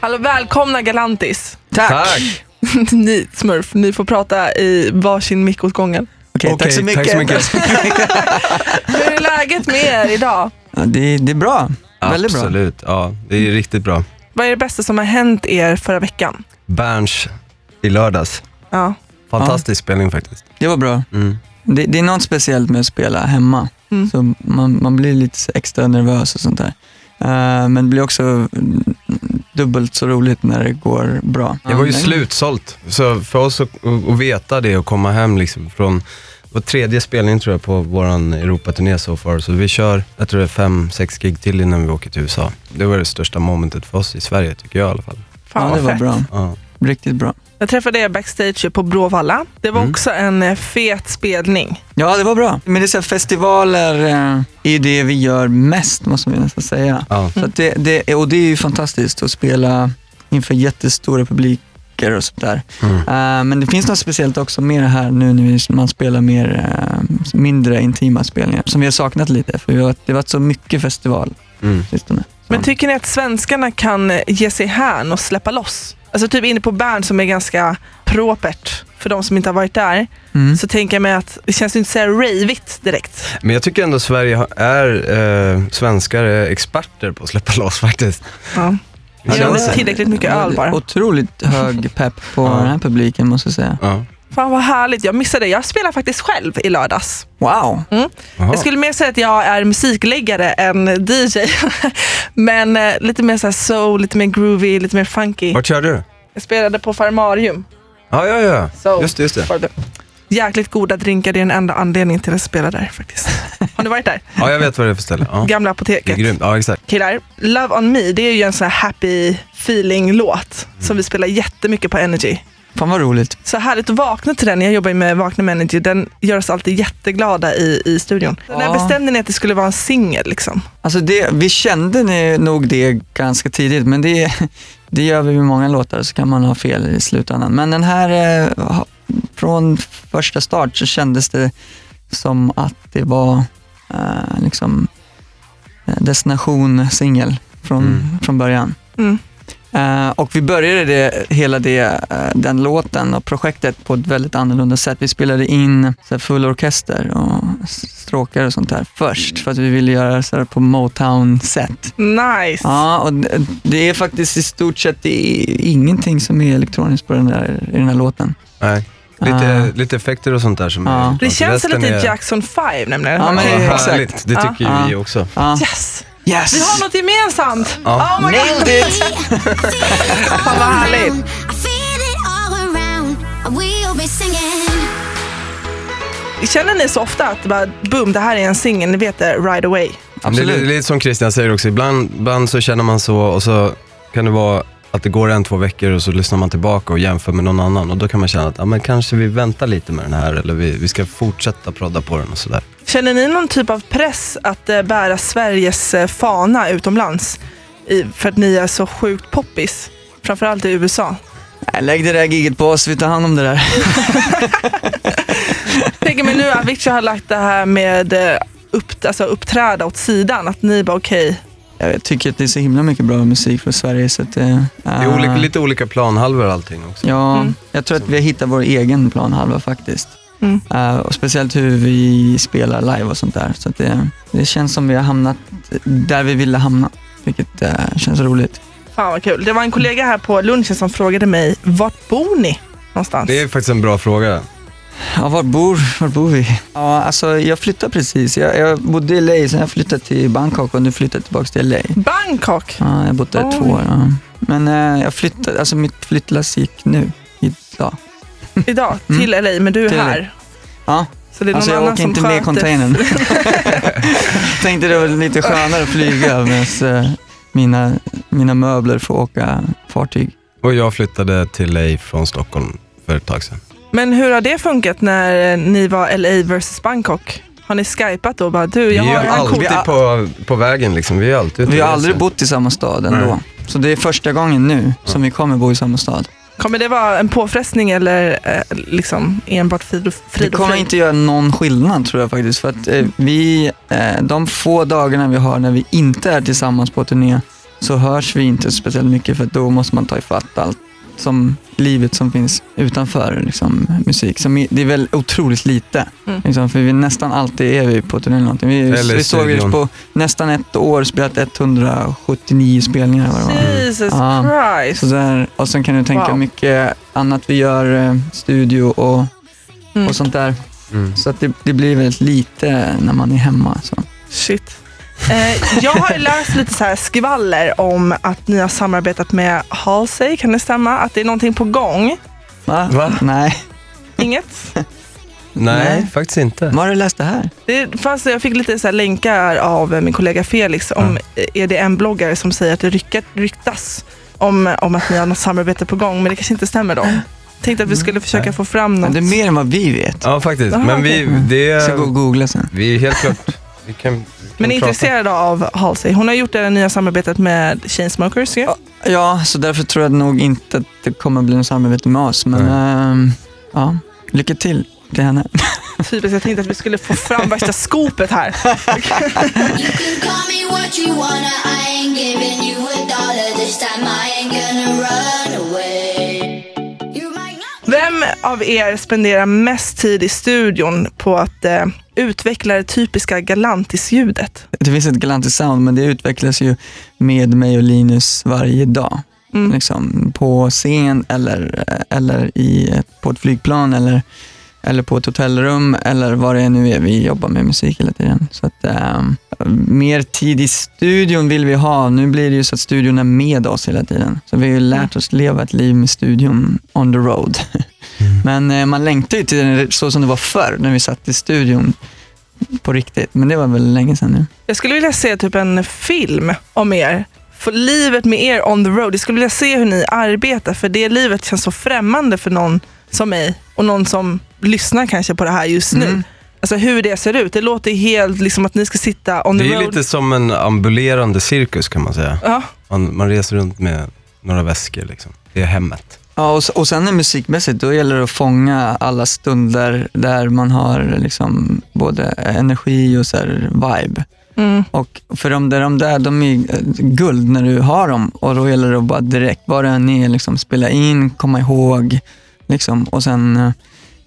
Hallå, välkomna Galantis. Tack! Tack! ni, Smurf, ni får prata i varsin mick åt gången. Okej, tack, så mycket. tack så mycket. Hur är läget med er idag? Ja, det, det är bra. Väldigt bra. Absolut, ja. Det är riktigt bra. Vad är det bästa som har hänt er förra veckan? Berns i lördags. Ja. Fantastisk spelning faktiskt. Det var bra. Mm. Det, det är något speciellt med att spela hemma. Mm. Så man, man blir lite extra nervös och sånt där. Eh, men det blir också dubbelt så roligt när det går bra. Det var ju slutsålt. Så för oss att, att veta det och komma hem liksom från var tredje spelningen tror jag på våran Europaturné so far. Så vi kör, jag tror det är fem, sex gig till innan vi åker till USA. Det var det största momentet för oss i Sverige tycker jag i alla fall. Fan Ja, det var fett. bra. Ja. Riktigt bra. Jag träffade er backstage på Bråvalla. Det var Mm. också en eh, fet spelning. Ja, det var bra. Men det är så här, festivaler eh, är det vi gör mest, måste vi nästan säga. Ja. Så att det, det, och det är ju fantastiskt att spela inför jättestora publiker och sånt där. Mm. Eh, men det finns något speciellt också med det här nu när man spelar mer eh, mindre intima spelningar, som vi har saknat lite, för vi har, det har varit så mycket festival Mm. sistone. Men tycker ni att svenskarna kan ge sig hän och släppa loss? Alltså typ inne på Bern som är ganska propert för de som inte har varit där. Mm. Så tänker jag mig att det känns inte så här ravigt direkt. Men jag tycker ändå Sverige har- är, eh, svenskar är experter på att släppa loss faktiskt. Ja. Det känns- tillräckligt mycket öl bara. Otroligt hög pepp på den här publiken måste jag säga. Ja. Fan vad härligt, jag missade det. Jag spelar faktiskt själv i lördags. Wow! Jaha. Jag skulle mer säga att jag är musikläggare än DJ. Men eh, lite mer så här soul, lite mer groovy, lite mer funky. Vart körde du? Jag spelade på Farmarium. Ja, ja, ja. So, Just det, just det. Jäkligt goda drinkar, det är den enda anledningen till att jag spelar där faktiskt. Har ni varit där? Ja, jag vet vad det är för ställe. Ja. Gamla Det är apoteket. grymt. Ja, exakt. Killar, Love on me, det är ju en sån här happy feeling-låt som vi spelar jättemycket på Energy. Fan vad roligt. Så härligt att vakna till den. Jag jobbar ju med Vakna med Energy. Den gör oss alltid jätteglada i, i studion. Så När Ja. bestämde ni att det skulle vara en singel? Liksom? Alltså det, vi kände nog det ganska tidigt, men det, det gör vi med många låtar, så kan man ha fel i slutändan. Men den här, eh, från första start så kändes det som att det var eh, liksom eh, destination singel från, Mm. från början. Mm. Eh, och vi började det, hela det, eh, den låten och projektet på ett väldigt annorlunda sätt. Vi spelade in så här, full orkester och stråkar och sånt där först för att vi ville göra så här på Motown-sätt. Nice! Ja, och det- det är faktiskt i stort sett det är ingenting som är elektroniskt på den där, i den här låten. Nej. Lite, Ah. lite effekter och sånt där som Ja. är... Det känns lite är- Jackson 5 nämligen. Ja, men Ja, exakt. Det tycker Ja. vi också. Yes! Yes! Vi har något gemensamt! Ja. Oh my God. Nailed it! Fan vad härligt! Känner ni så ofta att bara, boom, det här är en singel, ni vet det right away? Men Det är Absolut. li- lite som Christian säger också, ibland, ibland så känner man så och så kan det vara att det går en, två veckor och så lyssnar man tillbaka och jämför med någon annan och då kan man känna att ja, men kanske vi väntar lite med den här eller vi, vi ska fortsätta prodda på den och sådär. Känner ni någon typ av press att eh, bära Sveriges eh, fana utomlands? I, för att ni är så sjukt poppis? Framförallt i USA. Nej, Lägg det där giget på oss, vi tar hand om det där. Tänker mig nu att Avicii har lagt det här med eh, upp, alltså uppträda åt sidan. Att ni bara okej, Jag tycker att det är så himla mycket bra musik från Sverige så att det... Det är olika, lite olika planhalvor allting också. Ja, Mm. jag tror att vi har hittat vår egen planhalva faktiskt. Mm. Eh, och speciellt hur vi spelar live och sånt där. Så att det, det känns som vi har hamnat där vi ville hamna, vilket eh, känns roligt. fan vad kul. Det var en kollega här på lunchen som frågade mig, vart bor ni någonstans? Det är faktiskt en bra fråga. Ja, var bor, var bor vi? Ja, alltså jag flyttade precis. Jag, jag bodde i LA, sen jag flyttade till Bangkok och nu flyttade jag tillbaka till LA. Bangkok. Ja, jag bott där i två år. Ja. Men eh, jag flyttade, alltså mitt flyttlass gick nu, idag. Idag Mm. till LA, men du är Till LA. här. Ja, Så det är alltså någon jag annan åker inte med containern. Tänkte det var lite skönare att flyga medan eh, mina, mina möbler får åka fartyg. Och jag flyttade till LA från Stockholm för ett tag sedan. Men hur har det funkat när eh, ni var LA versus Bangkok? Har ni skypat då? Bara, du, Vi jag är har ju en alltid cool... på, på vägen liksom. Vi är alltid Vi har aldrig bott i samma stad ändå. Nej. Så det är första gången nu som vi kommer bo i samma stad. Kommer det vara en påfrestning eller eh, liksom enbart frid och, Det frid och kommer inte göra någon skillnad tror jag faktiskt. För att eh, vi, eh, de få dagarna vi har när vi inte är tillsammans på turné så hörs vi inte speciellt mycket för då måste man ta ifatt allt som livet som finns utanför liksom, musik. Som det är väl otroligt lite. Mm. Liksom, för vi nästan alltid är vi på turné eller någonting. Vi, Eller vi såg studion. på nästan ett år spelat 179 spelningar. Vad det var. Jesus Ja. Christ. Så där, och sen kan du tänka Wow. mycket annat vi gör, eh, studio och, Mm. och sånt där. Mm. Så att det, det blir väldigt lite när man är hemma. Så. Shit. Eh, jag har ju läst lite så här skvaller om att ni har samarbetat med Halsey. Kan det stämma? Att det är någonting på gång? Va? Va? Nej. Inget? Nej, Nej. faktiskt inte. Var har du läst det här? Det fanns, jag fick lite så här länkar av min kollega Felix om EDM-bloggare som säger att det ryckat, ryktas om, om att ni har något samarbete på gång, men det kanske inte stämmer då. Tänkte att vi skulle försöka Nej. få fram Men något. det är mer än vad vi vet. Ja, faktiskt. Aha, Men vi, det Jag ska gå och är, googla sen. vi är helt klart... Vi kan men är prata. intresserade av Halsey. Hon har gjort det nya samarbetet med Chainsmokers ju. Ja. Ja, så därför tror jag nog inte att det kommer bli något samarbete med oss. Men ehm, ja, lycka till till henne. Typiskt, jag tänkte att vi skulle få fram värsta skopet här. Av er spenderar mest tid i studion på att eh, utveckla det typiska Galantis-ljudet? Det finns ett Galantis sound, men det utvecklas ju med mig och Linus varje dag. Mm. Liksom, på scen eller, eller i, ett- på ett flygplan eller, eller på ett hotellrum eller vad det nu är. Vi jobbar med musik hela tiden. Så att, ehm, mer tid i studion vill vi ha. Nu blir det ju så att studion är med oss hela tiden. Så vi har ju lärt oss leva ett liv med studion on the road. Men eh, man längtar ju till den så som det var förr när vi satt i studion på riktigt. Men det var väl länge sedan nu. Jag skulle vilja se typ en film om er. För livet med er on the road. Jag skulle vilja se hur ni arbetar för det livet känns så främmande för någon som mig och någon som lyssnar kanske på det här just nu. Mm. Alltså hur det ser ut. Det låter helt liksom att ni ska sitta on the Det är road. lite som en ambulerande cirkus kan man säga. Ja, Man, man reser runt med några väskor liksom. Det är hemmet. Ja, och, och sen är musikmässigt, då gäller det att fånga alla stunder där man har liksom både energi och så här vibe. mm. Och för de där, de där, de är eh, guld när du har dem och då gäller det att bara direkt, vad det än är, liksom spela in, komma ihåg. Liksom. Och sen, eh,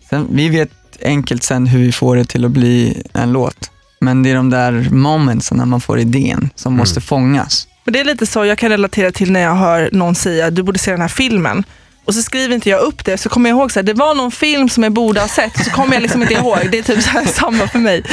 sen, vi vet enkelt sen hur vi får det till att bli en låt. Men det är de där momentsen när man får idén som Mm. måste fångas. Men det är lite så jag kan relatera till när jag hör någon säga du borde se den här filmen. Och så skriver inte jag upp det, så kommer jag ihåg att det var någon film som jag borde ha sett, så kommer jag liksom inte ihåg. Det är typ så här samma för mig.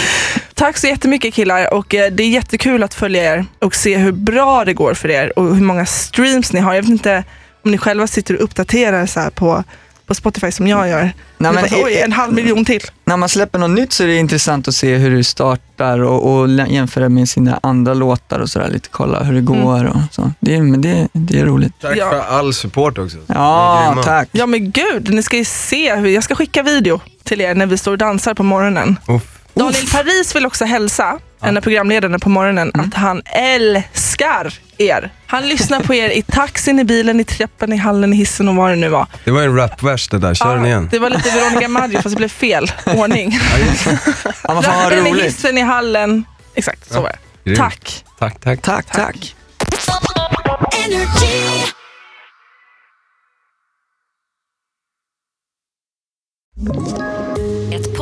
Tack så jättemycket killar och eh, det är jättekul att följa er och se hur bra det går för er och hur många streams ni har. Jag vet inte om ni själva sitter och uppdaterar så här på, på Spotify som jag gör. Nej, men bara, Oj, en halv miljon till. när man släpper något nytt så är det intressant att se hur det startar och, och jämföra med sina andra låtar och sådär. Lite kolla hur det går och så. Det, är- men det, det är roligt. Tack Ja. för all support också. Ja, tack. Ja men gud, ni ska ju se hur, jag ska skicka video till er när vi står och dansar på morgonen. Uff. Daniel Paris vill också hälsa, en av programledarna på morgonen, Mm. att han älskar er. Han lyssnar på er i taxin, i bilen, i trappan, i hallen, i hissen och vad det nu var. Det var en rapvers det där, kör den igen. det var lite Veronica Maggio fast det blev fel ordning. Ja, men fan vad Rappen i roligt. hissen, i hallen. Exakt, så Ja. var det. Grymt. Tack. Tack, tack. Tack, tack. Energy.